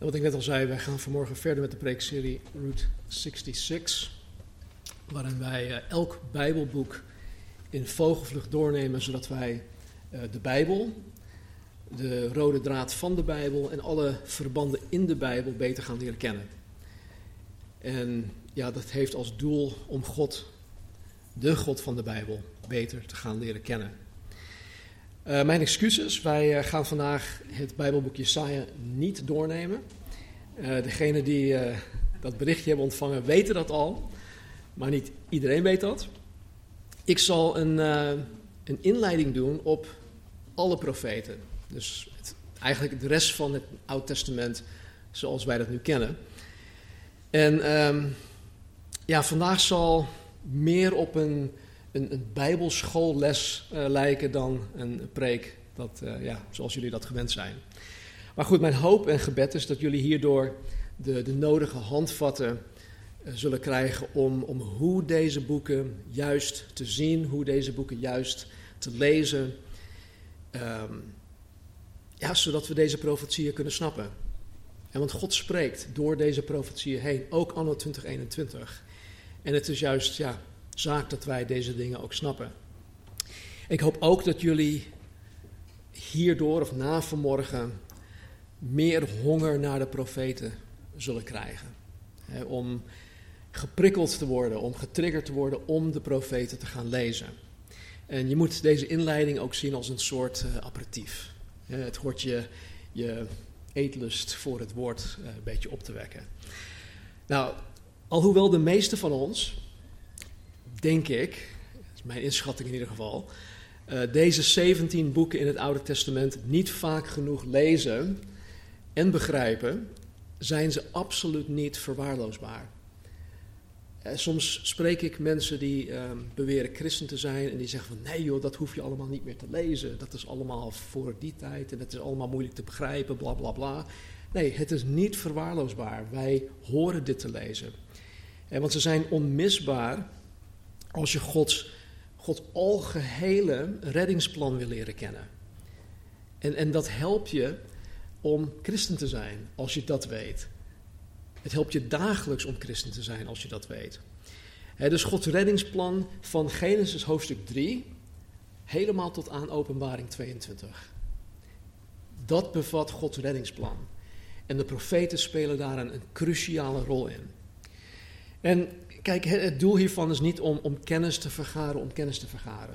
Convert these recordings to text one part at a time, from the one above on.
En wat ik net al zei, wij gaan vanmorgen verder met de preekserie Route 66, waarin wij uh, elk Bijbelboek in vogelvlucht doornemen, zodat wij uh, de Bijbel, de rode draad van de Bijbel en alle verbanden in de Bijbel beter gaan leren kennen. En ja, dat heeft als doel om God, de God van de Bijbel, beter te gaan leren kennen. Uh, mijn excuses, wij uh, gaan vandaag het Bijbelboek Jesaja niet doornemen. Uh, degenen die dat berichtje hebben ontvangen weten dat al, maar niet iedereen weet dat. Ik zal een, een inleiding doen op alle profeten. Dus het, eigenlijk de rest van het Oud Testament zoals wij dat nu kennen. En um, ja, vandaag zal meer op een, een, een bijbelschoolles uh, lijken dan een preek, dat, uh, ja, zoals jullie dat gewend zijn. Maar goed, mijn hoop en gebed is dat jullie hierdoor de, de nodige handvatten uh, zullen krijgen om, om hoe deze boeken juist te zien, hoe deze boeken juist te lezen. Um, ja, zodat we deze profetieën kunnen snappen. En want God spreekt door deze profetieën heen, ook anno 2021. En het is juist ja, zaak dat wij deze dingen ook snappen. Ik hoop ook dat jullie hierdoor of na vanmorgen meer honger naar de profeten zullen krijgen. Om geprikkeld te worden, om getriggerd te worden om de profeten te gaan lezen. En je moet deze inleiding ook zien als een soort uh, aperitief. He, het hoort je, je eetlust voor het woord uh, een beetje op te wekken. Nou, alhoewel de meeste van ons, denk ik, dat is mijn inschatting in ieder geval, uh, deze 17 boeken in het Oude Testament niet vaak genoeg lezen en begrijpen, zijn ze absoluut niet verwaarloosbaar. Uh, soms spreek ik mensen die uh, beweren christen te zijn en die zeggen van nee joh, dat hoef je allemaal niet meer te lezen. Dat is allemaal voor die tijd en dat is allemaal moeilijk te begrijpen, bla bla bla. Nee, het is niet verwaarloosbaar. Wij horen dit te lezen. En want ze zijn onmisbaar als je Gods, Gods algehele reddingsplan wil leren kennen. En, en dat helpt je om christen te zijn, als je dat weet. Het helpt je dagelijks om christen te zijn, als je dat weet. Dus Gods reddingsplan van Genesis hoofdstuk 3, helemaal tot aan openbaring 22. Dat bevat Gods reddingsplan. En de profeten spelen daar een cruciale rol in. En kijk, het doel hiervan is niet om, om kennis te vergaren, om kennis te vergaren.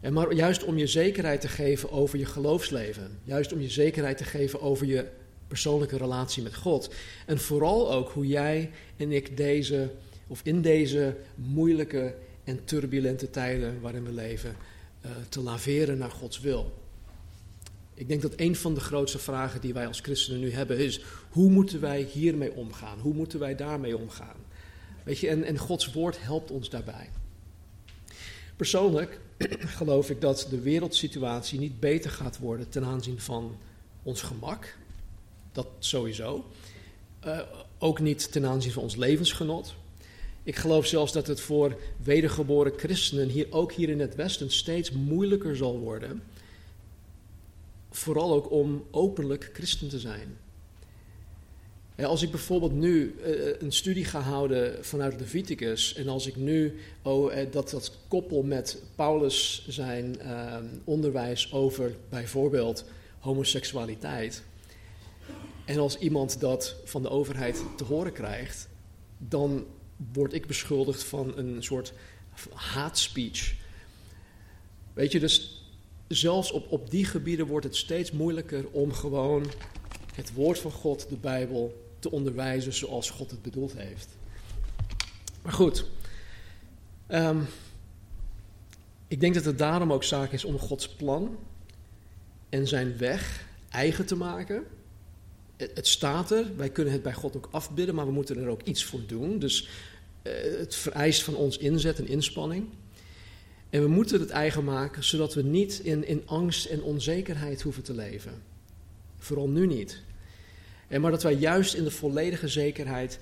En maar juist om je zekerheid te geven over je geloofsleven. Juist om je zekerheid te geven over je persoonlijke relatie met God. En vooral ook hoe jij en ik deze, of in deze moeilijke en turbulente tijden waarin we leven, uh, te laveren naar Gods wil. Ik denk dat een van de grootste vragen die wij als christenen nu hebben is: hoe moeten wij hiermee omgaan? Hoe moeten wij daarmee omgaan? Weet je, en, Gods woord helpt ons daarbij. Persoonlijk geloof ik dat de wereldsituatie niet beter gaat worden ten aanzien van ons gemak. Dat sowieso. Uh, ook niet ten aanzien van ons levensgenot. Ik geloof zelfs dat het voor wedergeboren christenen, hier, ook hier in het Westen, steeds moeilijker zal worden. Vooral ook om openlijk christen te zijn. Als ik bijvoorbeeld nu uh, een studie ga houden vanuit Leviticus en als ik nu oh, uh, dat, dat koppel met Paulus zijn uh, onderwijs over bijvoorbeeld homoseksualiteit en als iemand dat van de overheid te horen krijgt, dan word ik beschuldigd van een soort haatspeech. Weet je, dus zelfs op, op die gebieden wordt het steeds moeilijker om gewoon het woord van God, de Bijbel, te onderwijzen zoals God het bedoeld heeft. Maar goed, um, ik denk dat het daarom ook zaak is om Gods plan en zijn weg eigen te maken. Het, staat er, wij kunnen het bij God ook afbidden, maar we moeten er ook iets voor doen. Dus uh, het vereist van ons inzet en inspanning. En we moeten het eigen maken, zodat we niet in, in angst en onzekerheid hoeven te leven. Vooral nu niet. En maar dat wij juist in de volledige zekerheid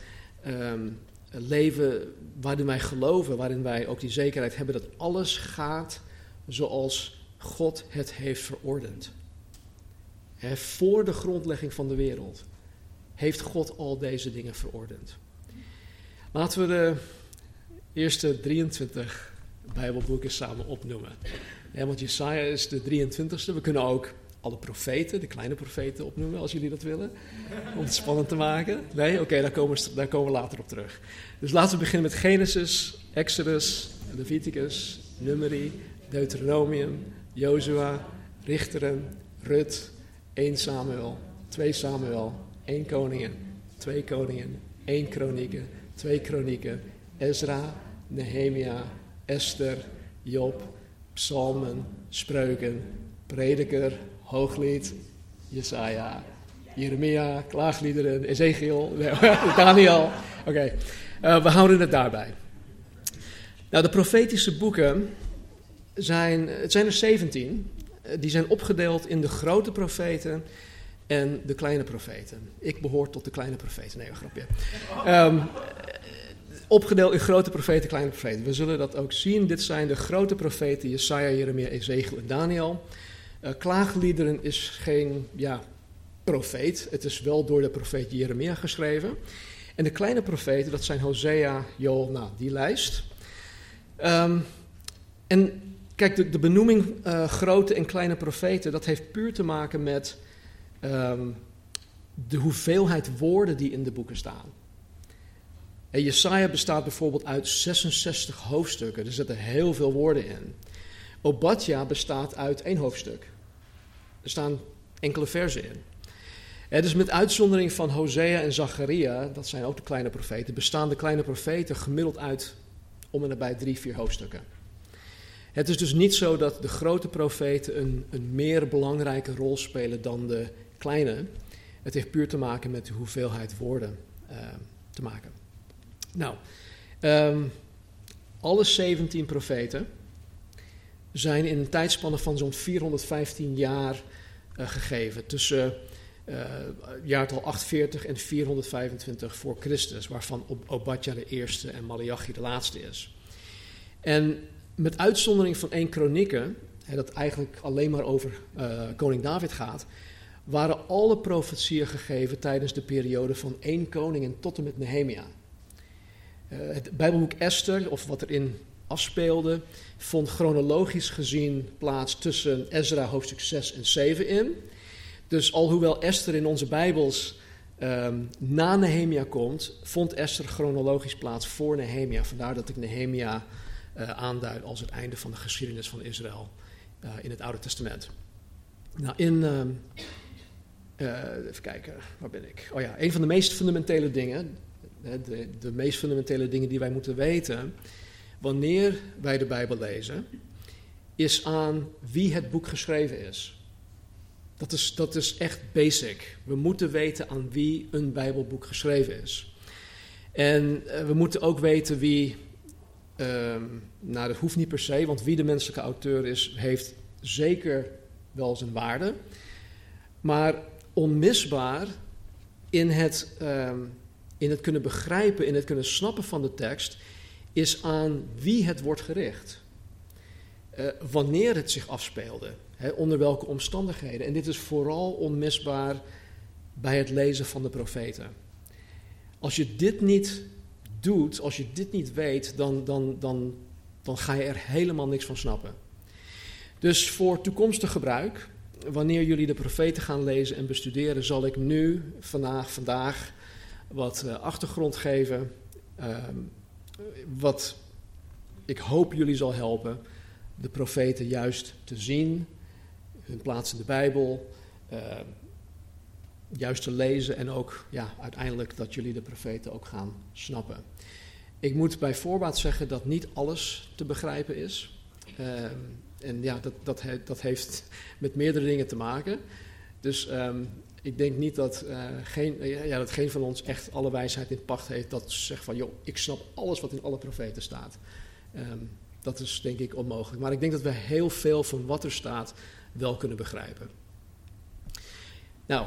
um, leven waarin wij geloven, waarin wij ook die zekerheid hebben dat alles gaat zoals God het heeft verordend. Voor de grondlegging van de wereld heeft God al deze dingen verordend. Laten we de eerste 23 Bijbelboeken samen opnoemen. Want Jesaja is de 23ste. We kunnen ook alle profeten, de kleine profeten opnoemen, als jullie dat willen. Om het spannend te maken. Nee? Oké, daar, komen we, daar komen we later op terug. Dus laten we beginnen met Genesis, Exodus, Leviticus, Numeri, Deuteronomium, Jozua, Richteren, Rut, 1 Samuel, 2 Samuel, 1 Koningen, 2 Koningen, 1 Kronieken, 2 Kronieken, Ezra, Nehemia, Esther, Job, Psalmen, Spreuken, Prediker, Hooglied, Jesaja, Jeremia, Klaagliederen, Ezekiel, Daniel. Oké, uh, we houden het daarbij. Nou, de profetische boeken zijn, het zijn er 17. Die zijn opgedeeld in de grote profeten en de kleine profeten. Ik behoor tot de kleine profeten. Nee, een grapje. Um, opgedeeld in grote profeten, kleine profeten. We zullen dat ook zien. Dit zijn de grote profeten, Jesaja, Jeremia, Ezekiel en Daniel. Uh, klaagliederen is geen ja, profeet. Het is wel door de profeet Jeremia geschreven. En de kleine profeten, dat zijn Hosea, Joel, nou, die lijst. Um, en kijk, de, benoeming uh, grote en kleine profeten, dat heeft puur te maken met um, de hoeveelheid woorden die in de boeken staan. En Jesaja bestaat bijvoorbeeld uit 66 hoofdstukken. Er zitten heel veel woorden in. Obadja bestaat uit één hoofdstuk. Er staan enkele versen in. En dus met uitzondering van Hosea en Zacharia, dat zijn ook de kleine profeten, bestaan de kleine profeten gemiddeld uit om en nabij drie, vier hoofdstukken. Het is dus niet zo dat de grote profeten een, een meer belangrijke rol spelen dan de kleine. Het heeft puur te maken met de hoeveelheid woorden uh, te maken. Nou, um, alle 17 profeten zijn in een tijdspanne van zo'n 415 jaar uh, gegeven. Tussen uh, jaartal 840 en 425 voor Christus, waarvan Obadja de eerste en Malachi de laatste is. En met uitzondering van één kronieken, dat eigenlijk alleen maar over uh, koning David gaat, waren alle profetieën gegeven tijdens de periode van één koning en tot en met Nehemia. Het Bijbelboek Esther, of wat erin afspeelde, vond chronologisch gezien plaats tussen Ezra hoofdstuk 6 en 7 in. Dus alhoewel Esther in onze Bijbels um, na Nehemia komt, vond Esther chronologisch plaats voor Nehemia. Vandaar dat ik Nehemia uh, aanduid als het einde van de geschiedenis van Israël uh, in het Oude Testament. Nou, in. Uh, even kijken, waar ben ik? Oh ja, een van de meest fundamentele dingen, de, de meest fundamentele dingen die wij moeten weten wanneer wij de Bijbel lezen, is aan wie het boek geschreven is. Dat is, dat is echt basic. We moeten weten aan wie een Bijbelboek geschreven is. En uh, we moeten ook weten wie, uh, nou dat hoeft niet per se, want wie de menselijke auteur is, heeft zeker wel zijn waarde. Maar onmisbaar in het, uh, in het kunnen begrijpen, in het kunnen snappen van de tekst, is aan wie het wordt gericht. Uh, wanneer het zich afspeelde, onder welke omstandigheden. En dit is vooral onmisbaar bij het lezen van de profeten. Als je dit niet doet, als je dit niet weet, dan, dan, dan, dan ga je er helemaal niks van snappen. Dus voor toekomstig gebruik, wanneer jullie de profeten gaan lezen en bestuderen, zal ik nu, vandaag, vandaag wat uh, achtergrond geven. Uh, wat ik hoop jullie zal helpen de profeten juist te zien, hun plaats in de Bijbel, uh, juist te lezen en ook ja, uiteindelijk dat jullie de profeten ook gaan snappen. Ik moet bij voorbaat zeggen dat niet alles te begrijpen is. Uh, en ja, dat, dat, dat, heeft met meerdere dingen te maken. Dus um, ik denk niet dat, uh, geen, ja, dat geen van ons echt alle wijsheid in pacht heeft. Dat zegt van, joh, ik snap alles wat in alle profeten staat. Um, dat is denk ik onmogelijk. Maar ik denk dat we heel veel van wat er staat wel kunnen begrijpen. Nou,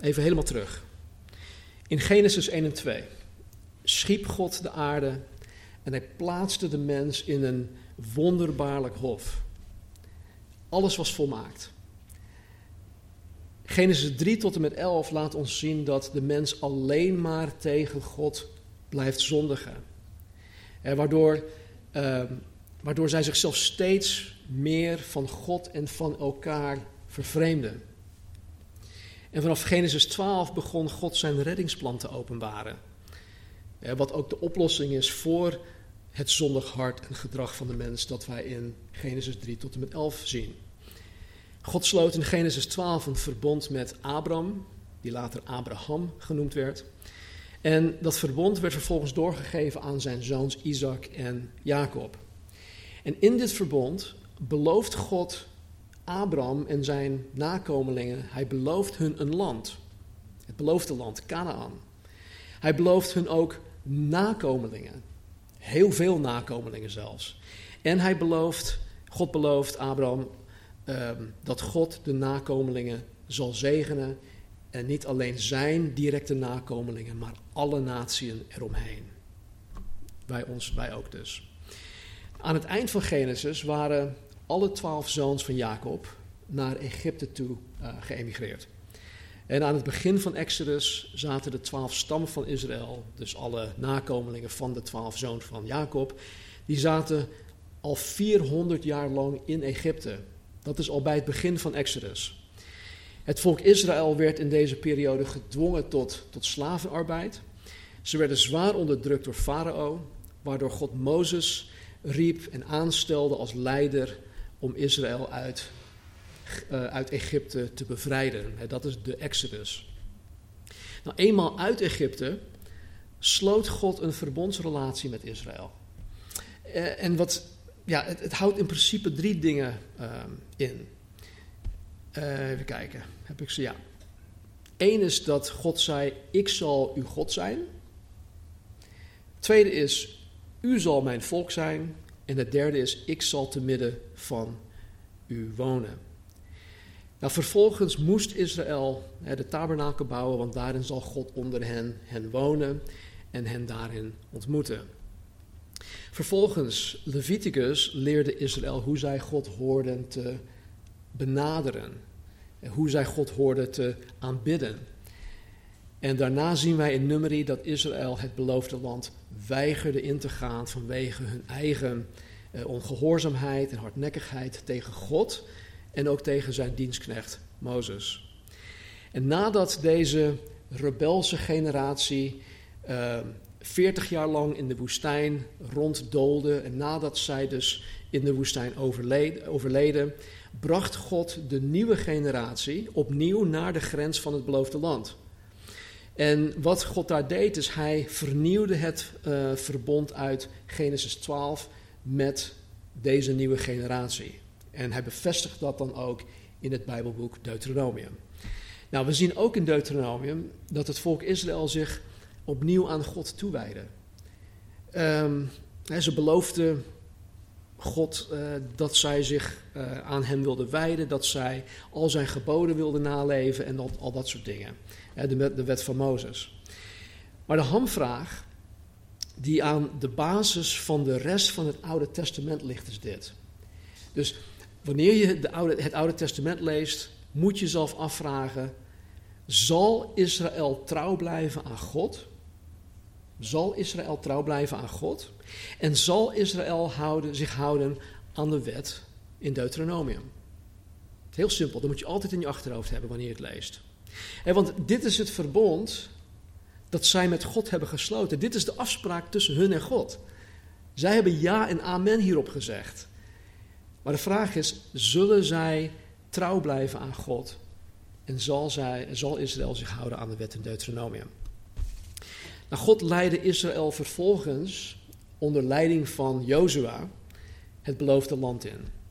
even helemaal terug. In Genesis 1 en 2 schiep God de aarde en hij plaatste de mens in een wonderbaarlijk hof. Alles was volmaakt. Genesis 3 tot en met 11 laat ons zien dat de mens alleen maar tegen God blijft zondigen. En waardoor, uh, waardoor zij zichzelf steeds meer van God en van elkaar vervreemden. En vanaf Genesis 12 begon God zijn reddingsplan te openbaren. Wat ook de oplossing is voor het zondig hart en gedrag van de mens dat wij in Genesis 3 tot en met 11 zien. God sloot in Genesis 12 een verbond met Abram, die later Abraham genoemd werd. En dat verbond werd vervolgens doorgegeven aan zijn zoons Isaac en Jacob. En in dit verbond belooft God Abram en zijn nakomelingen, hij belooft hun een land. Het beloofde land, Canaan. Hij belooft hun ook nakomelingen. Heel veel nakomelingen zelfs. En hij belooft, God belooft Abraham ehm, dat God de nakomelingen zal zegenen. En niet alleen zijn directe nakomelingen, maar alle naties eromheen. Wij ons, wij ook dus. Aan het eind van Genesis waren alle twaalf zoons van Jacob naar Egypte toe uh, geëmigreerd. En aan het begin van Exodus zaten de twaalf stammen van Israël, dus alle nakomelingen van de twaalf zoons van Jacob, die zaten al 400 jaar lang in Egypte. Dat is al bij het begin van Exodus. Het volk Israël werd in deze periode gedwongen tot, tot slavenarbeid. Ze werden zwaar onderdrukt door Farao, waardoor God Mozes riep en aanstelde als leider om Israël uit uh, uit Egypte te bevrijden. dat is de Exodus. Nou, eenmaal uit Egypte sloot God een verbondsrelatie met Israël. Uh, en wat, ja, het, houdt in principe drie dingen uh, in. even kijken, heb ik ze? Ja. Eén is dat God zei: Ik zal uw God zijn. Tweede is: U zal mijn volk zijn. En het derde is: Ik zal te midden van u wonen. Nou, vervolgens moest Israël hè, de tabernakel bouwen, want daarin zal God onder hen, hen wonen en hen daarin ontmoeten. Vervolgens, Leviticus leerde Israël hoe zij God hoorden te benaderen. Hoe zij God hoorden te aanbidden. En daarna zien wij in Numeri dat Israël het beloofde land weigerde in te gaan vanwege hun eigen eh, ongehoorzaamheid en hardnekkigheid tegen God en ook tegen zijn dienstknecht Mozes. En nadat deze rebelse generatie ehm, 40 jaar lang in de woestijn ronddoolde en nadat zij dus in de woestijn overleden, overleden, bracht God de nieuwe generatie opnieuw naar de grens van het beloofde land. En wat God daar deed, is hij vernieuwde het uh, verbond uit Genesis 12 met deze nieuwe generatie. En hij bevestigt dat dan ook in het Bijbelboek Deuteronomium. Nou, we zien ook in Deuteronomium dat het volk Israël zich opnieuw aan God toewijde. Um, ze beloofden God uh, dat zij zich uh, aan hem wilden wijden, dat zij al zijn geboden wilden naleven en dat, al dat soort dingen. De, de wet van Mozes. Maar de hamvraag die aan de basis van de rest van het Oude Testament ligt, is dit. Dus Wanneer je de oude, het Oude Testament leest, moet je jezelf afvragen: zal Israël trouw blijven aan God? Zal Israël trouw blijven aan God? En zal Israël houden, zich houden aan de wet in Deuteronomium? Heel simpel, dat moet je altijd in je achterhoofd hebben wanneer je het leest. want dit is het verbond dat zij met God hebben gesloten. Dit is de afspraak tussen hun en God. Zij hebben ja en amen hierop gezegd. Maar de vraag is, zullen zij trouw blijven aan God? En zal, zij, zal Israël zich houden aan de wet in Deuteronomium? Nou, God leidde Israël vervolgens onder leiding van Jozua het beloofde land in.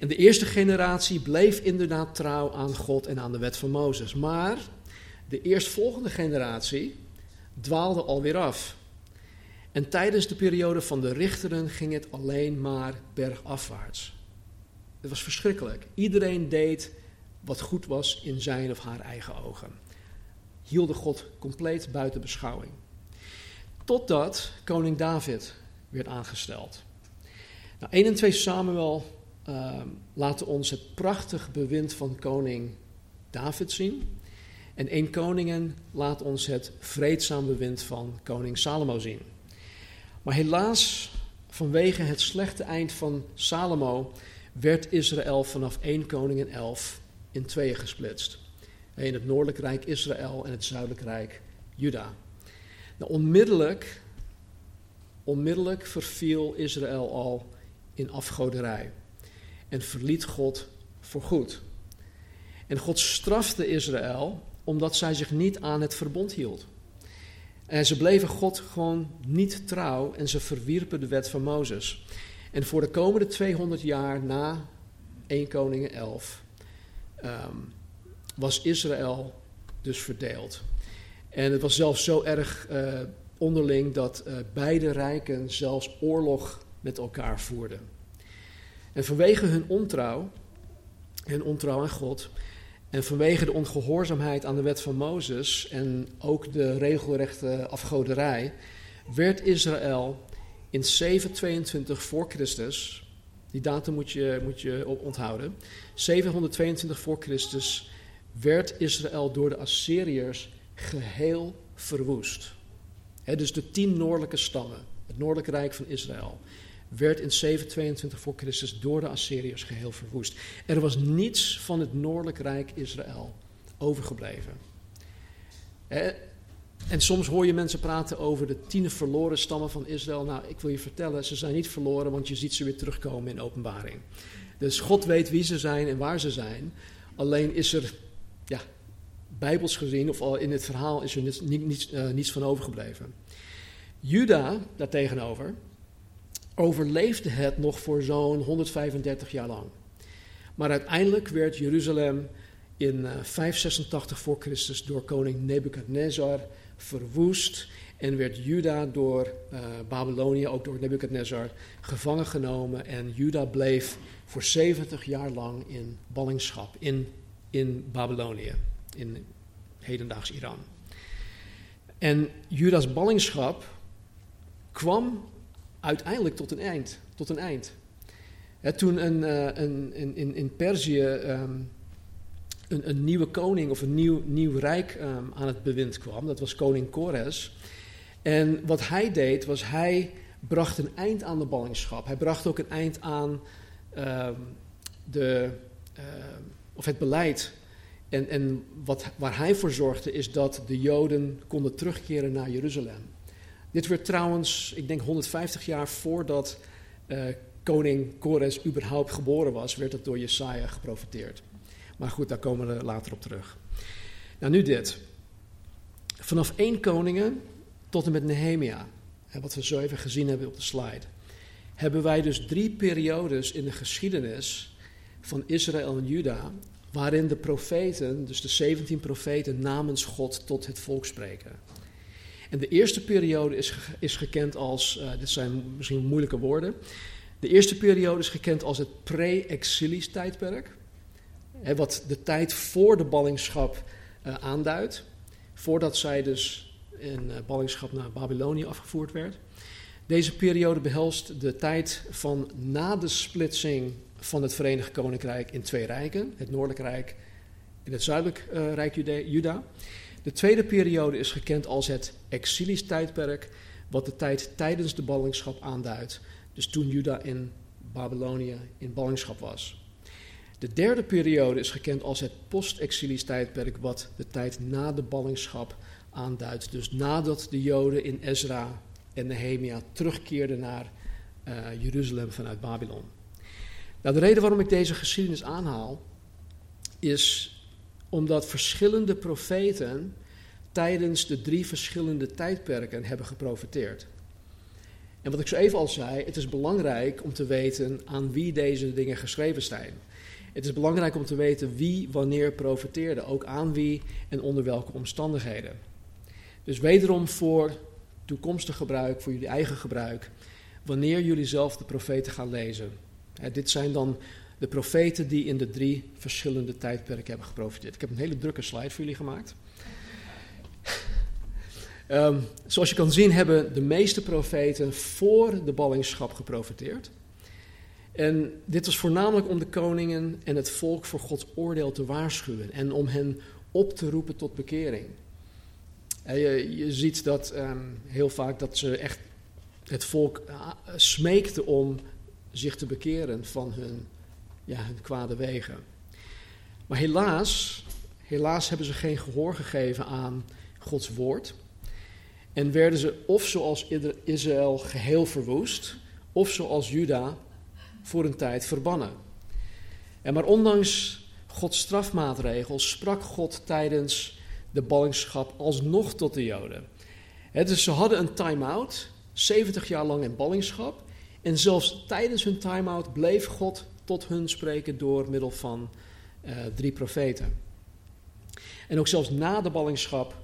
En de eerste generatie bleef inderdaad trouw aan God en aan de wet van Mozes. Maar de eerstvolgende generatie dwaalde alweer af. En tijdens de periode van de richteren ging het alleen maar bergafwaarts. Het was verschrikkelijk. Iedereen deed wat goed was in zijn of haar eigen ogen. Hielde God compleet buiten beschouwing. Totdat koning David werd aangesteld. Nou, 1 en 2 Samuel uh, laten ons het prachtig bewind van koning David zien. En 1 Koningen laat ons het vreedzaam bewind van koning Salomo zien. Maar helaas, vanwege het slechte eind van Salomo, werd Israël vanaf 1 Koningen 11 in tweeën gesplitst. In het noordelijk rijk Israël en het zuidelijk rijk Juda. Nou, onmiddellijk, onmiddellijk verviel Israël al in afgoderij en verliet God voorgoed. En God strafte Israël omdat zij zich niet aan het verbond hield. En ze bleven God gewoon niet trouw en ze verwierpen de wet van Mozes. En voor de komende 200 jaar na 1 Koningen 11 ehm, was Israël dus verdeeld. En het was zelfs zo erg uh, onderling dat uh, beide rijken zelfs oorlog met elkaar voerden. En vanwege hun ontrouw, hun ontrouw aan God, en vanwege de ongehoorzaamheid aan de wet van Mozes en ook de regelrechte afgoderij, werd Israël in 722 voor Christus, die datum moet je, moet je onthouden, 722 voor Christus werd Israël door de Assyriërs geheel verwoest. dus de tien noordelijke stammen, het noordelijke rijk van Israël, werd in 722 voor Christus door de Assyriërs geheel verwoest. Er was niets van het noordelijk rijk Israël overgebleven. En soms hoor je mensen praten over de tien verloren stammen van Israël. Nou, ik wil je vertellen, ze zijn niet verloren, want je ziet ze weer terugkomen in openbaring. Dus God weet wie ze zijn en waar ze zijn. Alleen is er, ja, bijbels gezien, of al in het verhaal is er niets, uh, niets van overgebleven. Juda, daartegenover, overleefde het nog voor zo'n 135 jaar lang. Maar uiteindelijk werd Jeruzalem in 586 eh, voor Christus door koning Nebukadnezar verwoest en werd Juda door uh, Babylonië, ook door Nebukadnezar, gevangen genomen. En Juda bleef voor 70 jaar lang in ballingschap in, in Babylonië, in hedendaags Iran. En Juda's ballingschap kwam uiteindelijk tot een eind. Tot een eind. toen een, uh, een, in, in Perzië um, een, een, nieuwe koning of een nieuw, nieuw rijk um, aan het bewind kwam, dat was koning Kores. En wat hij deed, was hij bracht een eind aan de ballingschap. Hij bracht ook een eind aan um, de, of het beleid. En, en wat, waar hij voor zorgde, is dat de Joden konden terugkeren naar Jeruzalem. Dit werd trouwens, ik denk 150 jaar voordat uh, koning Kores überhaupt geboren was, werd het door Jesaja geprofiteerd. Maar goed, daar komen we later op terug. Nou, nu dit. Vanaf één koningen tot en met Nehemia, wat we zo even gezien hebben op de slide, hebben wij dus drie periodes in de geschiedenis van Israël en Juda, waarin de profeten, dus de 17 profeten, namens God tot het volk spreken. En de eerste periode is, is gekend als, uh, dit zijn misschien moeilijke woorden, de eerste periode is gekend als het pre-exilisch tijdperk. Hè, wat de tijd voor de ballingschap uh, aanduidt. Voordat zij dus in uh, ballingschap naar Babylonië afgevoerd werd. Deze periode behelst de tijd van na de splitsing van het Verenigd Koninkrijk in twee rijken. Het Noordelijk Rijk en het Zuidelijk uh, Rijk Juda. De tweede periode is gekend als het exilisch tijdperk, wat de tijd tijdens de ballingschap aanduidt. Dus toen Juda in Babylonië in ballingschap was. De derde periode is gekend als het post-exilisch tijdperk, wat de tijd na de ballingschap aanduidt. Dus nadat de Joden in Ezra en Nehemia terugkeerden naar uh, Jeruzalem vanuit Babylon. Nou, de reden waarom ik deze geschiedenis aanhaal, is omdat verschillende profeten tijdens de drie verschillende tijdperken hebben geprofiteerd. En wat ik zo even al zei, het is belangrijk om te weten aan wie deze dingen geschreven zijn. Het is belangrijk om te weten wie wanneer profiteerde, ook aan wie en onder welke omstandigheden. Dus wederom voor toekomstig gebruik, voor jullie eigen gebruik, wanneer jullie zelf de profeten gaan lezen. Dit zijn dan de profeten die in de drie verschillende tijdperken hebben geprofiteerd. Ik heb een hele drukke slide voor jullie gemaakt. Um, zoals je kan zien hebben de meeste profeten voor de ballingschap geprofiteerd. En dit was voornamelijk om de koningen en het volk voor Gods oordeel te waarschuwen en om hen op te roepen tot bekering. Je, je ziet dat ehm, heel vaak dat ze echt het volk uh, smeekte om zich te bekeren van hun, ja, hun kwade wegen. Maar helaas, helaas hebben ze geen gehoor gegeven aan Gods woord. En werden ze of zoals Israël geheel verwoest, of zoals Juda voor een tijd verbannen. En maar ondanks Gods strafmaatregels sprak God tijdens de ballingschap alsnog tot de Joden. dus ze hadden een time-out, 70 jaar lang in ballingschap. En zelfs tijdens hun time-out bleef God tot hun spreken door middel van uh, drie profeten. En ook zelfs na de ballingschap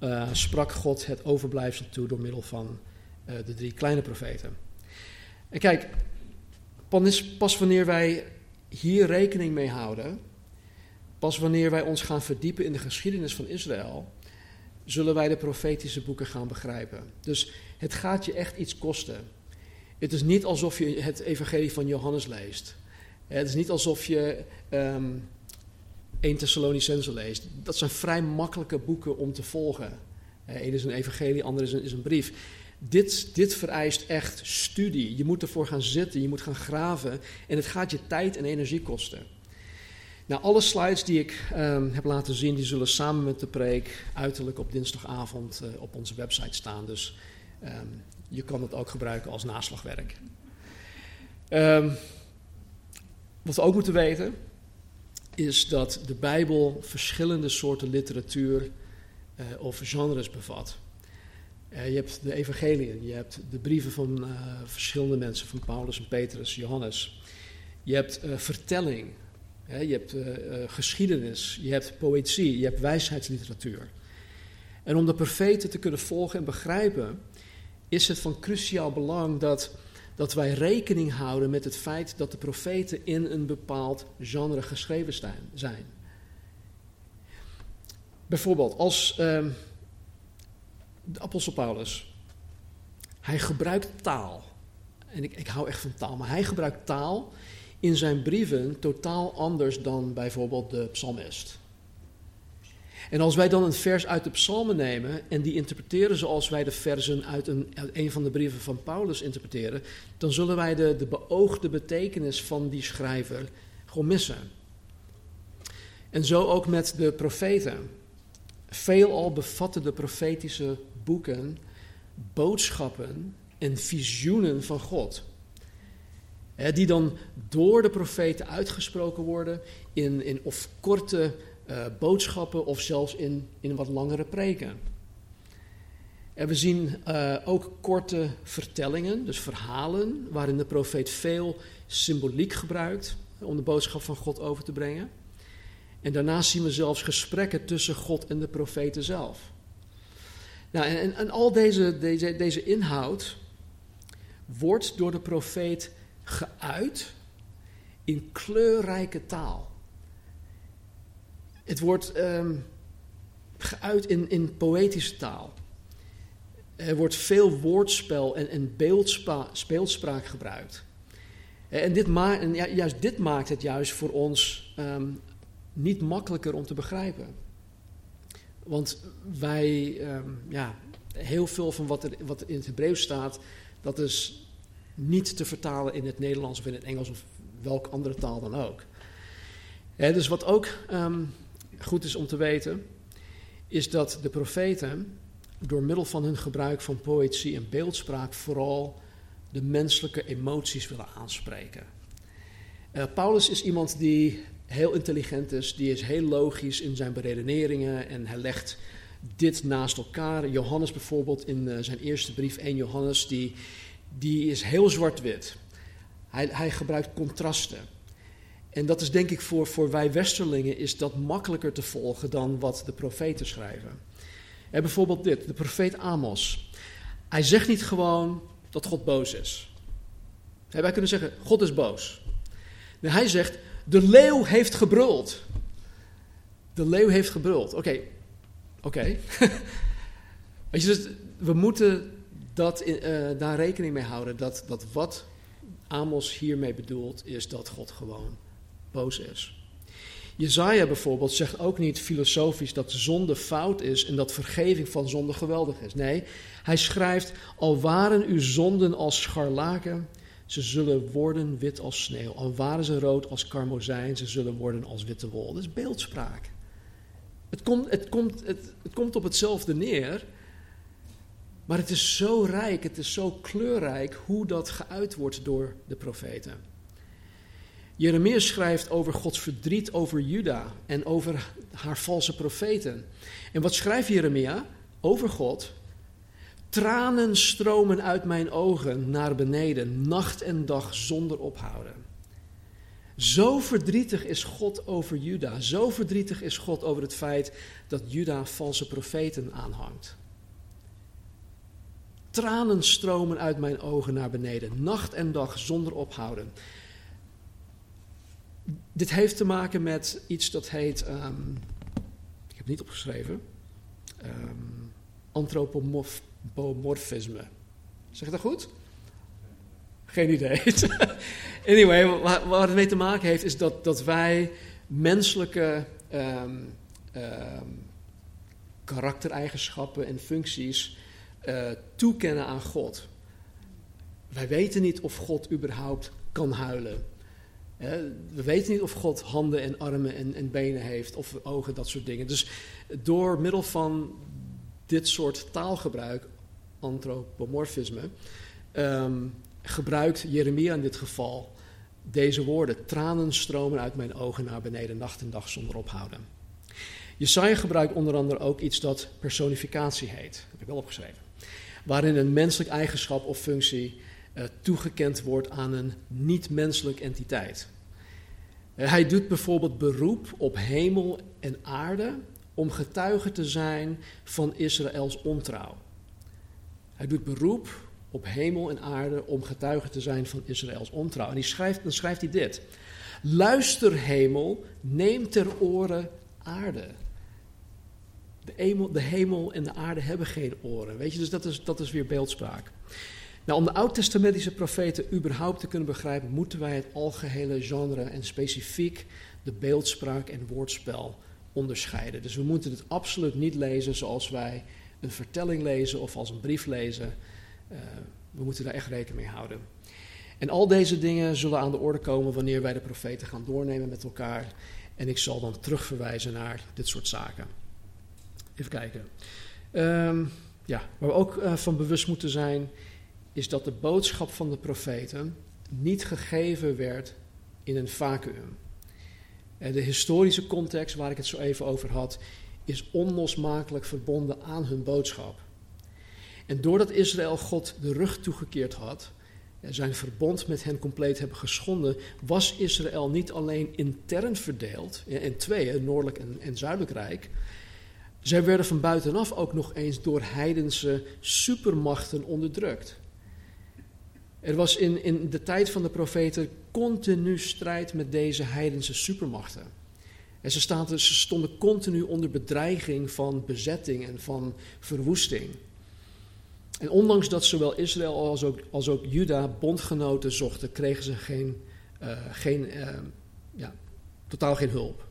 uh, sprak God het overblijfsel toe door middel van uh, de drie kleine profeten. En kijk, pas wanneer wij hier rekening mee houden, pas wanneer wij ons gaan verdiepen in de geschiedenis van Israël, zullen wij de profetische boeken gaan begrijpen. Dus het gaat je echt iets kosten. Het is niet alsof je het evangelie van Johannes leest. Het is niet alsof je um, 1 Thessalonicense leest. Dat zijn vrij makkelijke boeken om te volgen. Eén is een evangelie, ander is een, is een brief. Dit, dit vereist echt studie. Je moet ervoor gaan zitten, je moet gaan graven. En het gaat je tijd en energie kosten. Nou, alle slides die ik um, heb laten zien, die zullen samen met de preek uiterlijk op dinsdagavond uh, op onze website staan. Dus um, je kan het ook gebruiken als naslagwerk. Um, wat we ook moeten weten, is dat de Bijbel verschillende soorten literatuur uh, of genres bevat. Uh, je hebt de evangeliën, je hebt de brieven van uh, verschillende mensen, van Paulus en Petrus, Johannes. Je hebt vertelling, hè, je hebt geschiedenis, je hebt poëzie, je hebt wijsheidsliteratuur. En om de profeten te kunnen volgen en begrijpen, is het van cruciaal belang dat dat wij rekening houden met het feit dat de profeten in een bepaald genre geschreven zijn. Bijvoorbeeld als uh, de apostel Paulus. Hij gebruikt taal. En ik, ik hou echt van taal, maar hij gebruikt taal in zijn brieven totaal anders dan bijvoorbeeld de psalmist. En als wij dan een vers uit de psalmen nemen en die interpreteren zoals wij de versen uit een, een van de brieven van Paulus interpreteren, dan zullen wij de, de beoogde betekenis van die schrijver gewoon missen. En zo ook met de profeten. Veelal bevatten de profetische boeken boodschappen en visioenen van God. die dan door de profeten uitgesproken worden in, in of korte uh, boodschappen of zelfs in, in wat langere preken. En we zien uh, ook korte vertellingen, dus verhalen, waarin de profeet veel symboliek gebruikt om de boodschap van God over te brengen. En daarnaast zien we zelfs gesprekken tussen God en de profeten zelf. Nou, en, en al deze, deze, deze inhoud wordt door de profeet geuit in kleurrijke taal. Het wordt um, geuit in, in poëtische taal. Er wordt veel woordspel en, en beeldspraak gebruikt. En, dit ma en juist dit maakt het juist voor ons um, niet makkelijker om te begrijpen. Want wij, um, ja, heel veel van wat er, wat in het Hebreeuws staat, dat is niet te vertalen in het Nederlands of in het Engels of welke andere taal dan ook. dus wat ook goed is om te weten, is dat de profeten door middel van hun gebruik van poëzie en beeldspraak vooral de menselijke emoties willen aanspreken. Uh, Paulus is iemand die heel intelligent is, die is heel logisch in zijn beredeneringen en hij legt dit naast elkaar. Johannes bijvoorbeeld in uh, zijn eerste brief, 1 Johannes, die, die is heel zwart-wit. Hij, hij gebruikt contrasten. En dat is denk ik voor, voor wij Westerlingen is dat makkelijker te volgen dan wat de profeten schrijven. En bijvoorbeeld dit, de profeet Amos. Hij zegt niet gewoon dat God boos is. Wij kunnen zeggen, God is boos. Nee, hij zegt, de leeuw heeft gebruld. De leeuw heeft gebruld. Oké, oké. Dus we moeten dat, uh, daar rekening mee houden. Dat, dat wat Amos hiermee bedoelt, is dat God gewoon boos is. Jezaja bijvoorbeeld zegt ook niet filosofisch dat zonde fout is en dat vergeving van zonde geweldig is. Nee, hij schrijft, al waren uw zonden als scharlaken, ze zullen worden wit als sneeuw. Al waren ze rood als karmozijn, ze zullen worden als witte wol. Dat is beeldspraak. Het komt, het komt, het, het komt op hetzelfde neer, maar het is zo rijk, het is zo kleurrijk hoe dat geuit wordt door de profeten. Jeremia schrijft over Gods verdriet over Juda en over haar valse profeten. En wat schrijft Jeremia over God? Tranen stromen uit mijn ogen naar beneden, nacht en dag zonder ophouden. Zo verdrietig is God over Juda. Zo verdrietig is God over het feit dat Juda valse profeten aanhangt. Tranen stromen uit mijn ogen naar beneden, nacht en dag zonder ophouden. Dit heeft te maken met iets dat heet, um, ik heb het niet opgeschreven, um, antropomorfisme. Zeg ik dat goed? Geen idee. anyway, waar, het mee te maken heeft, is dat, dat wij menselijke um, karaktereigenschappen en functies uh, toekennen aan God. Wij weten niet of God überhaupt kan huilen. We weten niet of God handen en armen en, en, benen heeft, of ogen, dat soort dingen. Dus door middel van dit soort taalgebruik, antropomorfisme, um, gebruikt Jeremia in dit geval deze woorden. Tranen stromen uit mijn ogen naar beneden, nacht en dag zonder ophouden. Jesaja gebruikt onder andere ook iets dat personificatie heet. Dat heb ik wel opgeschreven. Waarin een menselijk eigenschap of functie uh, toegekend wordt aan een niet-menselijk entiteit. Uh, hij doet bijvoorbeeld beroep op hemel en aarde om getuige te zijn van Israëls ontrouw. Hij doet beroep op hemel en aarde om getuige te zijn van Israëls ontrouw. En die schrijft, dan schrijft hij dit. Luister hemel, neem ter oren aarde. De hemel, de hemel en de aarde hebben geen oren. Weet je, dus dat is, dat is weer beeldspraak. Nou, om de oud-testamentische profeten überhaupt te kunnen begrijpen, moeten wij het algehele genre en specifiek de beeldspraak en woordspel onderscheiden. Dus we moeten het absoluut niet lezen zoals wij een vertelling lezen of als een brief lezen. Uh, we moeten daar echt rekening mee houden. En al deze dingen zullen aan de orde komen wanneer wij de profeten gaan doornemen met elkaar. En ik zal dan terugverwijzen naar dit soort zaken. Even kijken. Um, ja, waar we ook uh, van bewust moeten zijn, is dat de boodschap van de profeten niet gegeven werd in een vacuüm. De historische context waar ik het zo even over had, is onlosmakelijk verbonden aan hun boodschap. En doordat Israël God de rug toegekeerd had, zijn verbond met hen compleet hebben geschonden, was Israël niet alleen intern verdeeld in tweeën, noordelijk en, en zuidelijk rijk. Zij werden van buitenaf ook nog eens door heidense supermachten onderdrukt. Er was in, in de tijd van de profeten continu strijd met deze heidense supermachten. En ze, ze stonden continu onder bedreiging van bezetting en van verwoesting. En ondanks dat zowel Israël als ook, als ook Juda bondgenoten zochten, kregen ze geen, uh, geen, uh, ja, totaal geen hulp.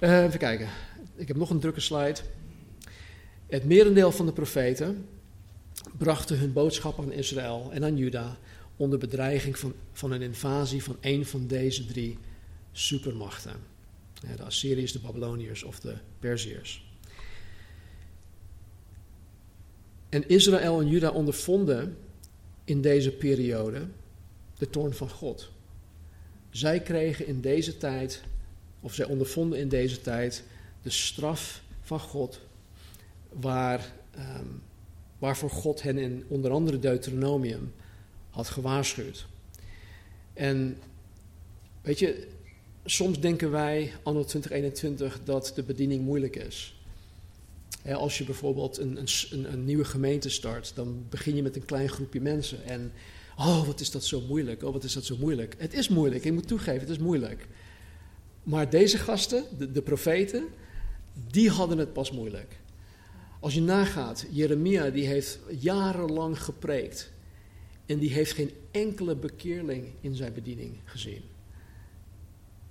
Uh, even kijken, ik heb nog een drukke slide. Het merendeel van de profeten brachten hun boodschap aan Israël en aan Juda onder bedreiging van, van een invasie van een van deze drie supermachten. De Assyriërs, de Babyloniërs of de Perziërs. En Israël en Juda ondervonden in deze periode de toorn van God. Zij kregen in deze tijd, of zij ondervonden in deze tijd, de straf van God, waar, um, waarvoor God hen in onder andere Deuteronomium had gewaarschuwd. En weet je, soms denken wij, anno 2021, dat de bediening moeilijk is als je bijvoorbeeld een, een, een, nieuwe gemeente start, dan begin je met een klein groepje mensen. En, oh, wat is dat zo moeilijk? Oh, wat is dat zo moeilijk? Het is moeilijk, ik moet toegeven, het is moeilijk. Maar deze gasten, de, de profeten, die hadden het pas moeilijk. Als je nagaat, Jeremia die heeft jarenlang gepreekt. en die heeft geen enkele bekeerling in zijn bediening gezien.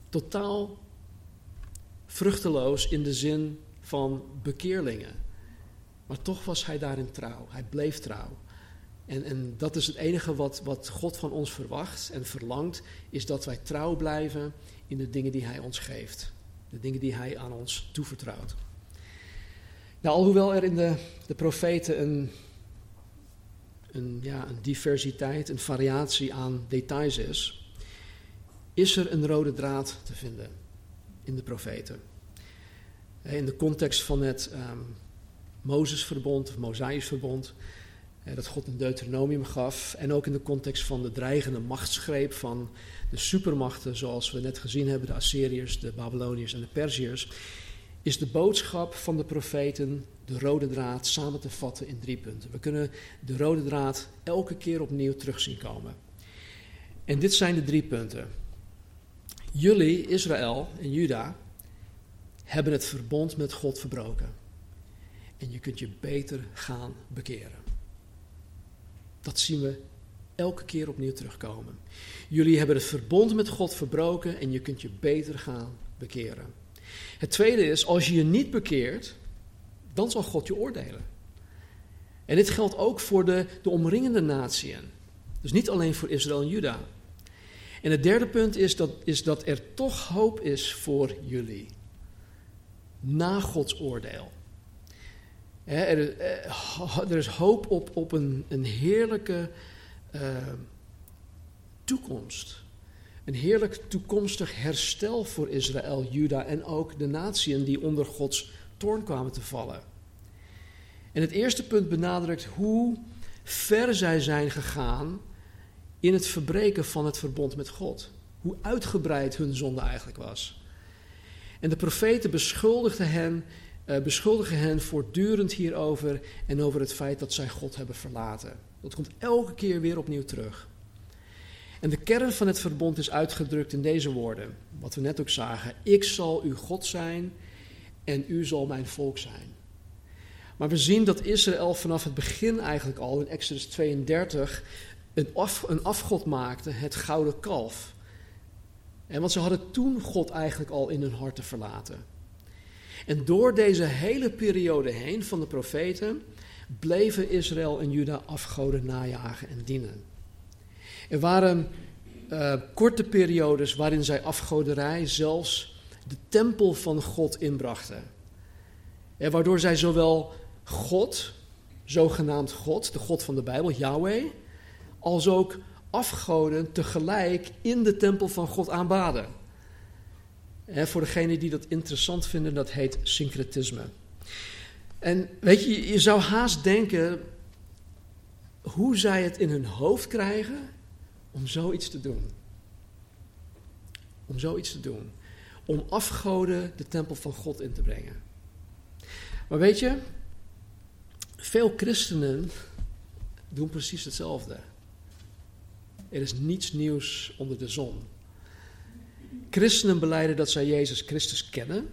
Totaal vruchteloos in de zin van bekeerlingen. Maar toch was hij daarin trouw. Hij bleef trouw. En, en dat is het enige wat, wat God van ons verwacht en verlangt, is dat wij trouw blijven in de dingen die Hij ons geeft. De dingen die Hij aan ons toevertrouwt. Nou, alhoewel er in de, de profeten een, een, ja, een diversiteit, een variatie aan details is, is er een rode draad te vinden in de profeten. In de context van het um, Mozesverbond of Mosaïsverbond dat God een Deuteronomium gaf. En ook in de context van de dreigende machtsgreep van de supermachten, zoals we net gezien hebben, de Assyriërs, de Babyloniërs en de Perziërs, is de boodschap van de profeten, de rode draad, samen te vatten in drie punten. We kunnen de rode draad elke keer opnieuw terugzien komen. En dit zijn de drie punten. Jullie, Israël en Juda, hebben het verbond met God verbroken. En je kunt je beter gaan bekeren. Dat zien we elke keer opnieuw terugkomen. Jullie hebben het verbond met God verbroken en je kunt je beter gaan bekeren. Het tweede is, als je je niet bekeert, dan zal God je oordelen. En dit geldt ook voor de, de omringende natieën. Dus niet alleen voor Israël en Juda. En het derde punt is dat, is dat er toch hoop is voor jullie. Na Gods oordeel er, eh, er, is hoop op, op een, een heerlijke uh, toekomst. Een heerlijk toekomstig herstel voor Israël, Juda en ook de natieën die onder Gods toorn kwamen te vallen. En het eerste punt benadrukt hoe ver zij zijn gegaan in het verbreken van het verbond met God. Hoe uitgebreid hun zonde eigenlijk was. En de profeten beschuldigden hen uh, beschuldigen hen voortdurend hierover en over het feit dat zij God hebben verlaten. Dat komt elke keer weer opnieuw terug. En de kern van het verbond is uitgedrukt in deze woorden, wat we net ook zagen. Ik zal uw God zijn en u zal mijn volk zijn. Maar we zien dat Israël vanaf het begin eigenlijk al in Exodus 32 een, af, een afgod maakte, het gouden kalf. En want ze hadden toen God eigenlijk al in hun harten verlaten. En door deze hele periode heen van de profeten bleven Israël en Juda afgoden najagen en dienen. Er waren uh, korte periodes waarin zij afgoderij zelfs de tempel van God inbrachten. En waardoor zij zowel God, zogenaamd God, de God van de Bijbel, Yahweh, als ook afgoden tegelijk in de tempel van God aanbaden voor degenen die dat interessant vinden, dat heet syncretisme. En weet je, je zou haast denken hoe zij het in hun hoofd krijgen om zoiets te doen. Om zoiets te doen. Om afgoden de tempel van God in te brengen. Maar weet je, veel christenen doen precies hetzelfde. Er is niets nieuws onder de zon. Christenen beleiden dat zij Jezus Christus kennen.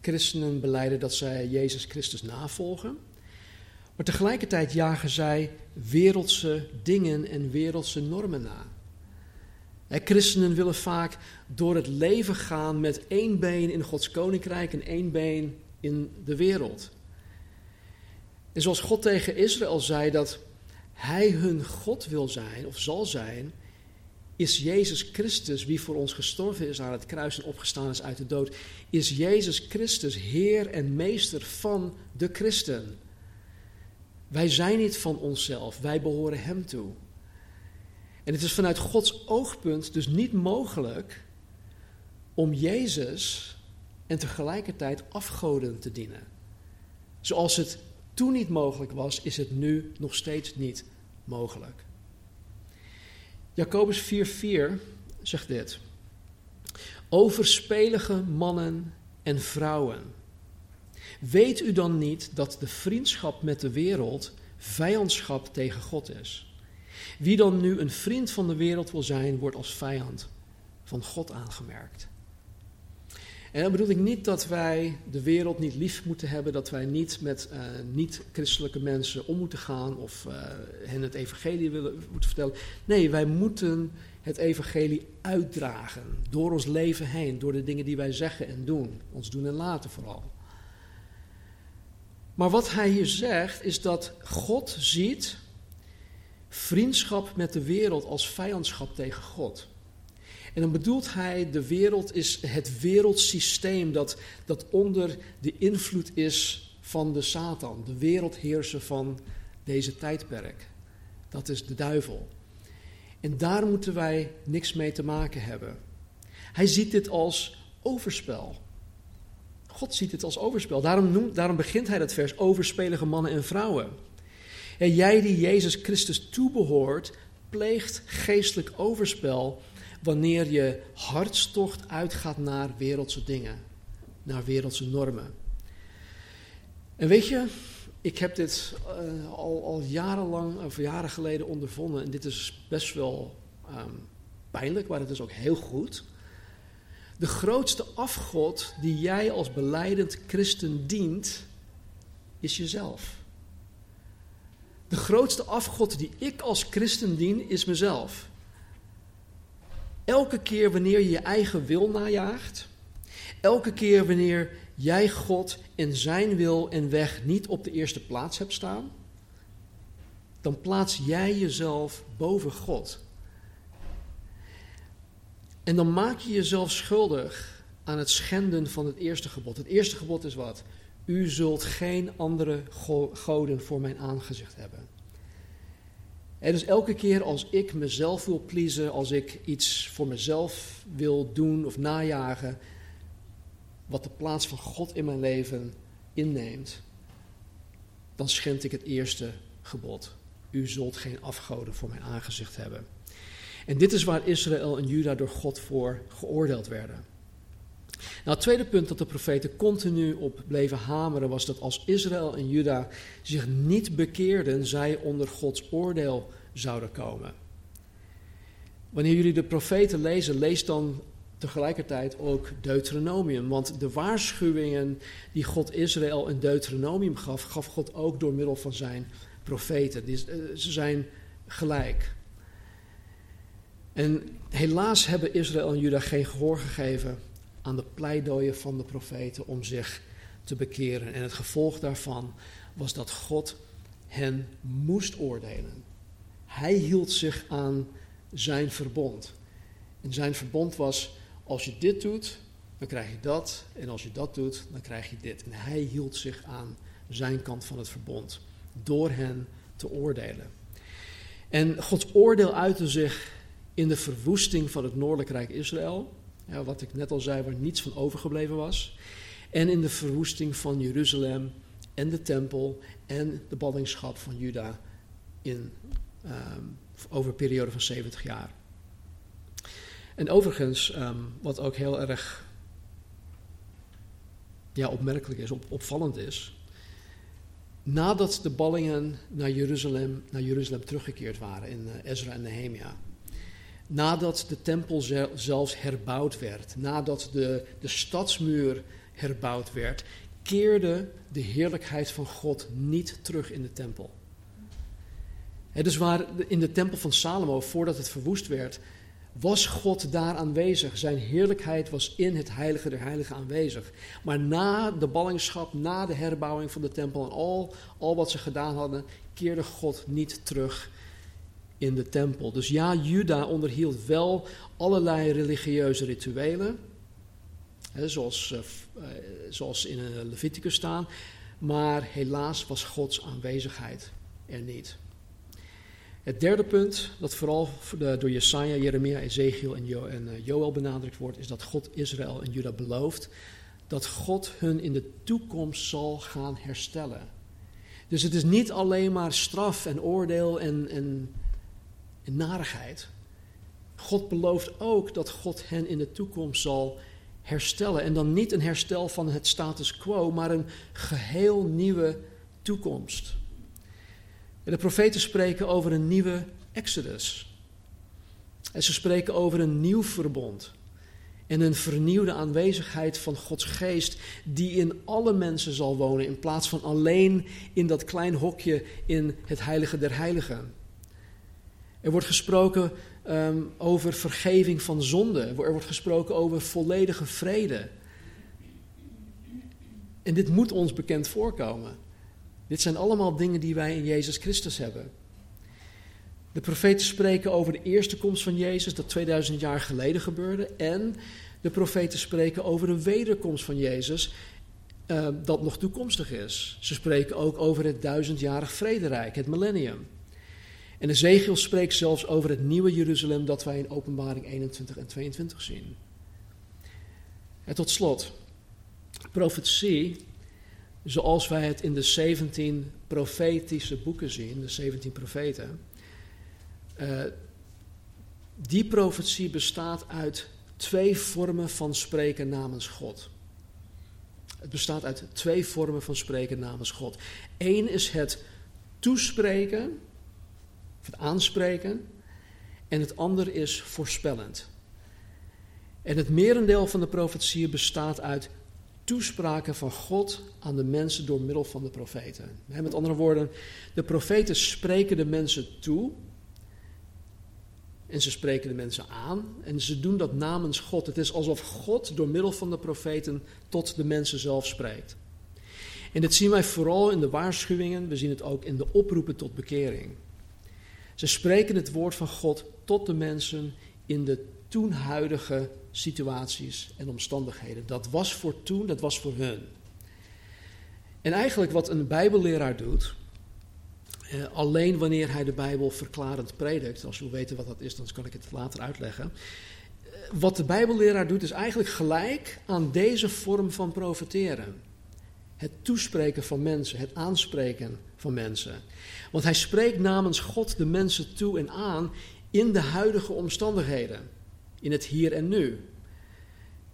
Christenen beleiden dat zij Jezus Christus navolgen. Maar tegelijkertijd jagen zij wereldse dingen en wereldse normen na. Christenen willen vaak door het leven gaan met één been in Gods koninkrijk en één been in de wereld. En zoals God tegen Israël zei dat hij hun God wil zijn of zal zijn, is Jezus Christus, wie voor ons gestorven is aan het kruis en opgestaan is uit de dood, is Jezus Christus Heer en Meester van de christen. Wij zijn niet van onszelf, wij behoren Hem toe. En het is vanuit Gods oogpunt dus niet mogelijk om Jezus en tegelijkertijd afgoden te dienen. Zoals het toen niet mogelijk was, is het nu nog steeds niet mogelijk. Jacobus 4:4 zegt dit. Overspelige mannen en vrouwen. Weet u dan niet dat de vriendschap met de wereld vijandschap tegen God is? Wie dan nu een vriend van de wereld wil zijn, wordt als vijand van God aangemerkt. En dan bedoel ik niet dat wij de wereld niet lief moeten hebben, dat wij niet met uh, niet-christelijke mensen om moeten gaan of uh, hen het evangelie willen, moeten vertellen. Nee, wij moeten het evangelie uitdragen door ons leven heen, door de dingen die wij zeggen en doen, ons doen en laten vooral. Maar wat hij hier zegt is dat God ziet vriendschap met de wereld als vijandschap tegen God. En dan bedoelt hij, de wereld is het wereldsysteem dat, dat onder de invloed is van de Satan, de wereldheerser van deze tijdperk. Dat is de duivel. En daar moeten wij niks mee te maken hebben. Hij ziet dit als overspel. God ziet dit als overspel. Daarom, noemt, daarom begint hij dat vers overspelige mannen en vrouwen. En jij die Jezus Christus toebehoort, pleegt geestelijk overspel wanneer je hartstocht uitgaat naar wereldse dingen, naar wereldse normen. En weet je, ik heb dit uh, al, al jarenlang, of jaren geleden ondervonden. En dit is best wel um, pijnlijk, maar het is ook heel goed. De grootste afgod die jij als beleidend christen dient, is jezelf. De grootste afgod die ik als christen dien, is mezelf. Elke keer wanneer je je eigen wil najaagt, elke keer wanneer jij God en zijn wil en weg niet op de eerste plaats hebt staan, dan plaats jij jezelf boven God. En dan maak je jezelf schuldig aan het schenden van het eerste gebod. Het eerste gebod is wat? U zult geen andere goden voor mijn aangezicht hebben. En dus elke keer als ik mezelf wil pleasen, als ik iets voor mezelf wil doen of najagen, wat de plaats van God in mijn leven inneemt, dan schend ik het eerste gebod. U zult geen afgoden voor mijn aangezicht hebben. En dit is waar Israël en Juda door God voor geoordeeld werden. Nou, het tweede punt dat de profeten continu op bleven hameren was dat als Israël en Juda zich niet bekeerden, zij onder Gods oordeel zouden komen. Wanneer jullie de profeten lezen, lees dan tegelijkertijd ook Deuteronomium. Want de waarschuwingen die God Israël in Deuteronomium gaf, gaf God ook door middel van zijn profeten. Eh, ze zijn gelijk. En helaas hebben Israël en Juda geen gehoor gegeven aan de pleidooien van de profeten om zich te bekeren. En het gevolg daarvan was dat God hen moest oordelen. Hij hield zich aan zijn verbond. En zijn verbond was: als je dit doet, dan krijg je dat. En als je dat doet, dan krijg je dit. En hij hield zich aan zijn kant van het verbond. Door hen te oordelen. En Gods oordeel uitte zich in de verwoesting van het noordelijk rijk Israël. Ja, wat ik net al zei, waar niets van overgebleven was. En in de verwoesting van Jeruzalem en de tempel en de ballingschap van Juda in, um, over een periode van 70 jaar. En overigens, um, wat ook heel erg ja, opmerkelijk is, op, opvallend is. Nadat de ballingen naar Jeruzalem, naar Jeruzalem teruggekeerd waren in uh, Ezra en Nehemia. Nadat de tempel zelfs herbouwd werd, nadat de, de stadsmuur herbouwd werd, keerde de heerlijkheid van God niet terug in de tempel. He, dus waar in de tempel van Salomo, voordat het verwoest werd, was God daar aanwezig. Zijn heerlijkheid was in het heilige der heiligen aanwezig. Maar na de ballingschap, na de herbouwing van de tempel en al, al wat ze gedaan hadden, keerde God niet terug in de tempel. Dus ja, Juda onderhield wel allerlei religieuze rituelen, hè, zoals, uh, zoals in Leviticus staan, maar helaas was Gods aanwezigheid er niet. Het derde punt, dat vooral door Jesaja, Jeremia, Ezekiel en, en eh, Joel benadrukt wordt, is dat God Israël en Juda belooft dat God hun in de toekomst zal gaan herstellen. Dus het is niet alleen maar straf en oordeel en, en, en narigheid. God belooft ook dat God hen in de toekomst zal herstellen. En dan niet een herstel van het status quo, maar een geheel nieuwe toekomst. De profeten spreken over een nieuwe Exodus. En ze spreken over een nieuw verbond. En een vernieuwde aanwezigheid van Gods geest die in alle mensen zal wonen in plaats van alleen in dat klein hokje in het heilige der heiligen. Er wordt gesproken ehm, over vergeving van zonde. Er wordt gesproken over volledige vrede. En dit moet ons bekend voorkomen. Dit zijn allemaal dingen die wij in Jezus Christus hebben. De profeten spreken over de eerste komst van Jezus, dat 2000 jaar geleden gebeurde. En de profeten spreken over de wederkomst van Jezus, uh, dat nog toekomstig is. Ze spreken ook over het duizendjarig vrederijk, het millennium. En Ezekiel spreekt zelfs over het nieuwe Jeruzalem dat wij in Openbaring 21 en 22 zien. En tot slot, profetie, zoals wij het in de 17 profetische boeken zien, de 17 profeten, uh, die profetie bestaat uit twee vormen van spreken namens God. Het bestaat uit twee vormen van spreken namens God. Eén is het toespreken, het aanspreken, en het ander is voorspellend. En het merendeel van de profetieën bestaat uit toespraken van God aan de mensen door middel van de profeten. Met andere woorden, de profeten spreken de mensen toe en ze spreken de mensen aan en ze doen dat namens God. Het is alsof God door middel van de profeten tot de mensen zelf spreekt. En dit zien wij vooral in de waarschuwingen, we zien het ook in de oproepen tot bekering. Ze spreken het woord van God tot de mensen in de toen huidige situaties en omstandigheden. Dat was voor toen, dat was voor hun. En eigenlijk wat een Bijbelleraar doet, eh, alleen wanneer hij de Bijbel verklarend predikt, als u weten wat dat is, dan kan ik het later uitleggen. Eh, wat de Bijbelleraar doet is eigenlijk gelijk aan deze vorm van profeteren. Het toespreken van mensen, het aanspreken van mensen. Want hij spreekt namens God de mensen toe en aan in de huidige omstandigheden, in het hier en nu.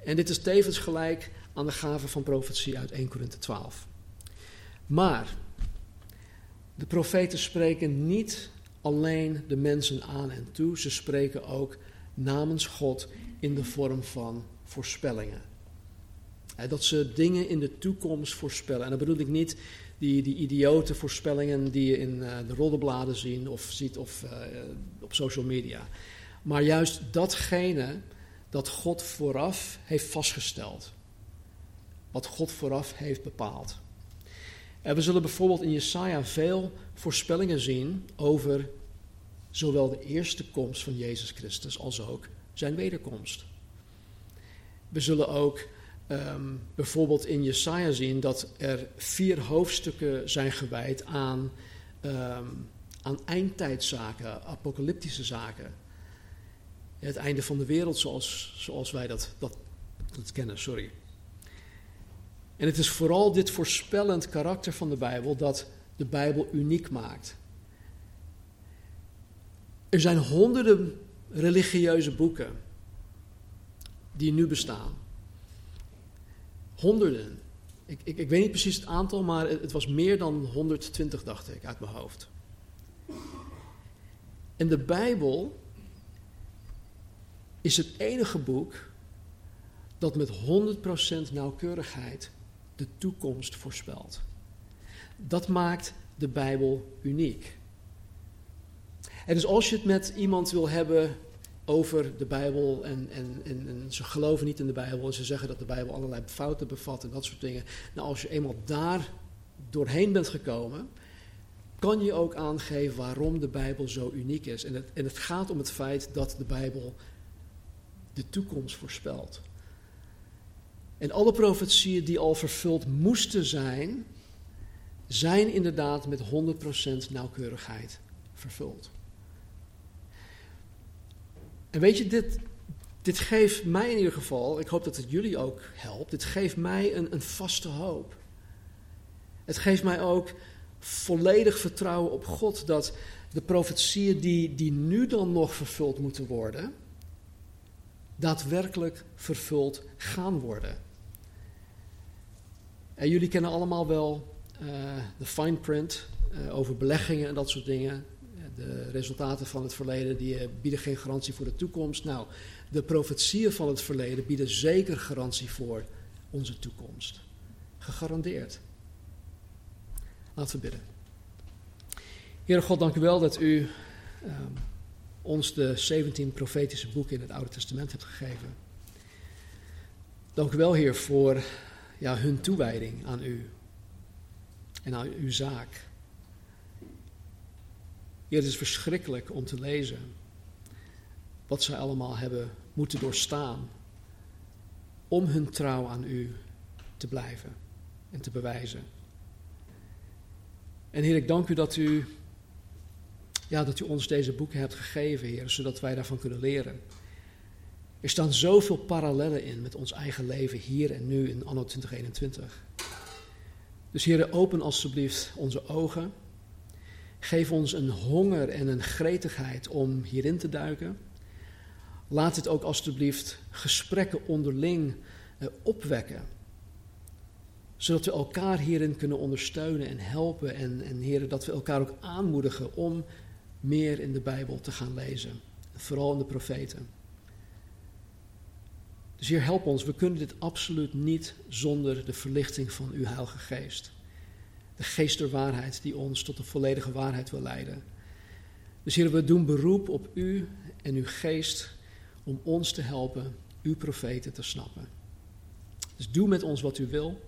En dit is tevens gelijk aan de gave van profetie uit 1 Korinthe 12. Maar de profeten spreken niet alleen de mensen aan en toe, ze spreken ook namens God in de vorm van voorspellingen. Dat ze dingen in de toekomst voorspellen. En dan bedoel ik niet die, die idiote voorspellingen die je in uh, de roddelbladen ziet of ziet of uh, op social media. Maar juist datgene dat God vooraf heeft vastgesteld. Wat God vooraf heeft bepaald. En we zullen bijvoorbeeld in Jesaja veel voorspellingen zien over zowel de eerste komst van Jezus Christus als ook zijn wederkomst. We zullen ook um, bijvoorbeeld in Jesaja zien dat er vier hoofdstukken zijn gewijd aan, um, aan eindtijdzaken, apocalyptische zaken. Het einde van de wereld zoals, zoals wij dat, dat, dat kennen, sorry. En het is vooral dit voorspellend karakter van de Bijbel dat de Bijbel uniek maakt. Er zijn honderden religieuze boeken die nu bestaan. Honderden. Ik, ik, ik weet niet precies het aantal, maar het, het was meer dan 120, dacht ik, uit mijn hoofd. En de Bijbel is het enige boek dat met 100% nauwkeurigheid de toekomst voorspelt. Dat maakt de Bijbel uniek. En dus als je het met iemand wil hebben over de Bijbel en, en, en, ze geloven niet in de Bijbel en ze zeggen dat de Bijbel allerlei fouten bevat en dat soort dingen. Nou, als je eenmaal daar doorheen bent gekomen, kan je ook aangeven waarom de Bijbel zo uniek is. En het, en het gaat om het feit dat de Bijbel de toekomst voorspelt. En alle profetieën die al vervuld moesten zijn, zijn inderdaad met 100% nauwkeurigheid vervuld. En weet je, dit, dit geeft mij in ieder geval, ik hoop dat het jullie ook helpt, dit geeft mij een, een vaste hoop. Het geeft mij ook volledig vertrouwen op God dat de profetieën die, die nu dan nog vervuld moeten worden, daadwerkelijk vervuld gaan worden. En jullie kennen allemaal wel uh, de fine print uh, over beleggingen en dat soort dingen. De resultaten van het verleden die bieden geen garantie voor de toekomst. Nou, de profetieën van het verleden bieden zeker garantie voor onze toekomst. Gegarandeerd. Laten we bidden. Heere God, dank u wel dat u um, ons de 17 profetische boeken in het Oude Testament hebt gegeven. Dank u wel, Heer, voor ja, hun toewijding aan u en aan uw zaak. Heer, het is verschrikkelijk om te lezen wat zij allemaal hebben moeten doorstaan om hun trouw aan u te blijven en te bewijzen. En Heer, ik dank u dat u, ja, dat u ons deze boeken hebt gegeven, Heer, zodat wij daarvan kunnen leren. Er staan zoveel parallellen in met ons eigen leven hier en nu in anno 2021. Dus Heer, open alstublieft onze ogen. Geef ons een honger en een gretigheid om hierin te duiken. Laat het ook alstublieft gesprekken onderling eh, opwekken. Zodat we elkaar hierin kunnen ondersteunen en helpen. En, en heren, dat we elkaar ook aanmoedigen om meer in de Bijbel te gaan lezen. Vooral in de profeten. Dus Heer, help ons. We kunnen dit absoluut niet zonder de verlichting van uw Heilige Geest. De geest der waarheid die ons tot de volledige waarheid wil leiden. Dus Heer, we doen beroep op u en uw geest om ons te helpen uw profeten te snappen. Dus doe met ons wat u wil.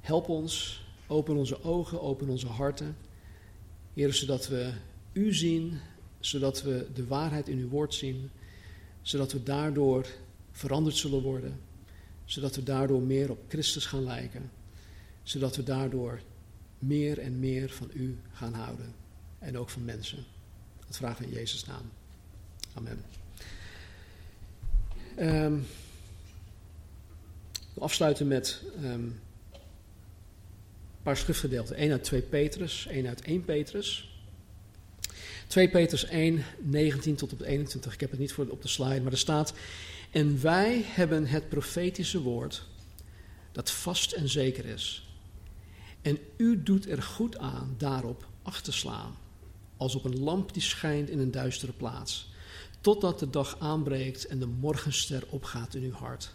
Help ons, open onze ogen, open onze harten. Heer, zodat we u zien, zodat we de waarheid in uw woord zien, zodat we daardoor veranderd zullen worden, zodat we daardoor meer op Christus gaan lijken, zodat we daardoor meer en meer van u gaan houden en ook van mensen. Dat vragen we in Jezus' naam. Amen. Um, we afsluiten met um, een paar schriftgedeelten. 1 uit 2 Petrus, 1 uit 1 Petrus. 2 Petrus 1, 19 tot op 21. Ik heb het niet voor op de slide, maar er staat... En wij hebben het profetische woord dat vast en zeker is. En u doet er goed aan daarop acht te slaan, als op een lamp die schijnt in een duistere plaats totdat de dag aanbreekt en de morgenster opgaat in uw hart.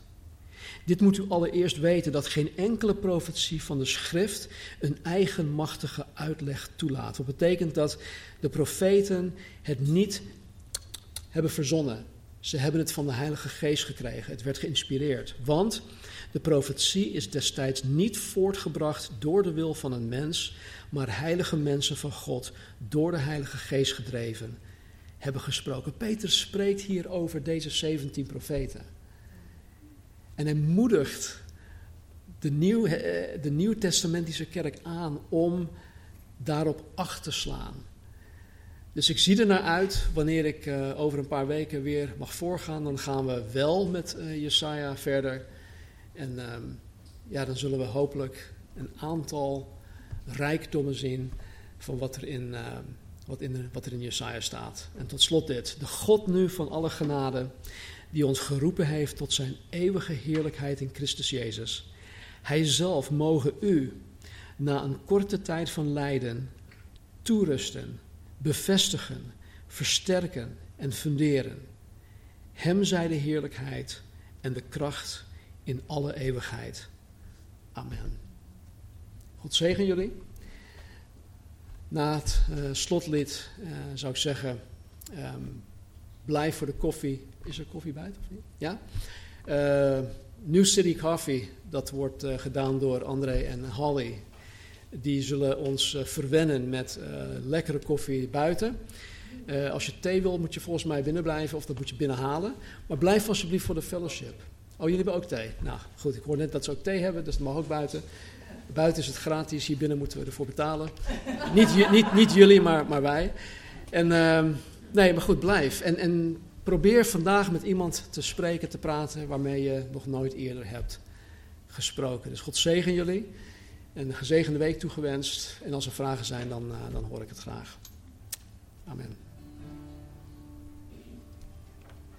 Dit moet u allereerst weten dat geen enkele profetie van de schrift een eigenmachtige uitleg toelaat. Wat betekent dat de profeten het niet hebben verzonnen. Ze hebben het van de Heilige Geest gekregen. Het werd geïnspireerd. Want de profetie is destijds niet voortgebracht door de wil van een mens, maar heilige mensen van God, door de Heilige Geest gedreven hebben gesproken. Peter spreekt hier over deze 17 profeten. En hij moedigt de, nieuw, eh, de Nieuw-testamentische kerk aan om daarop acht te slaan. Dus ik zie er naar uit, wanneer ik uh, over een paar weken weer mag voorgaan, dan gaan we wel met uh, Jesaja verder. En um, ja, dan zullen we hopelijk een aantal rijkdommen zien van wat er in, uh, wat, in, wat er in Jesaja staat. En tot slot dit. De God nu van alle genade, die ons geroepen heeft tot zijn eeuwige heerlijkheid in Christus Jezus. Hij zelf mogen u, na een korte tijd van lijden, toerusten, bevestigen, versterken en funderen. Hem zij de heerlijkheid en de kracht in alle eeuwigheid. Amen. God zegen jullie. Na het uh, slotlid uh, zou ik zeggen, um, blijf voor de koffie. Is er koffie buiten of niet? Ja? Uh, New City Coffee, dat wordt gedaan door André en Holly. Die zullen ons verwennen met lekkere koffie buiten. als je thee wil, moet je volgens mij binnen blijven of dat moet je binnen halen. Maar blijf alsjeblieft voor de fellowship. Oh, jullie hebben ook thee? Nou, goed, ik hoor net dat ze ook thee hebben, dus dat mag ook buiten. Buiten is het gratis, hier binnen moeten we ervoor betalen. niet, niet, niet jullie, maar, maar wij. En uh, nee, maar goed, blijf. En, en probeer vandaag met iemand te spreken, te praten waarmee je nog nooit eerder hebt gesproken. Dus God zegen jullie. En een gezegende week toegewenst. En als er vragen zijn, dan, uh, dan hoor ik het graag. Amen.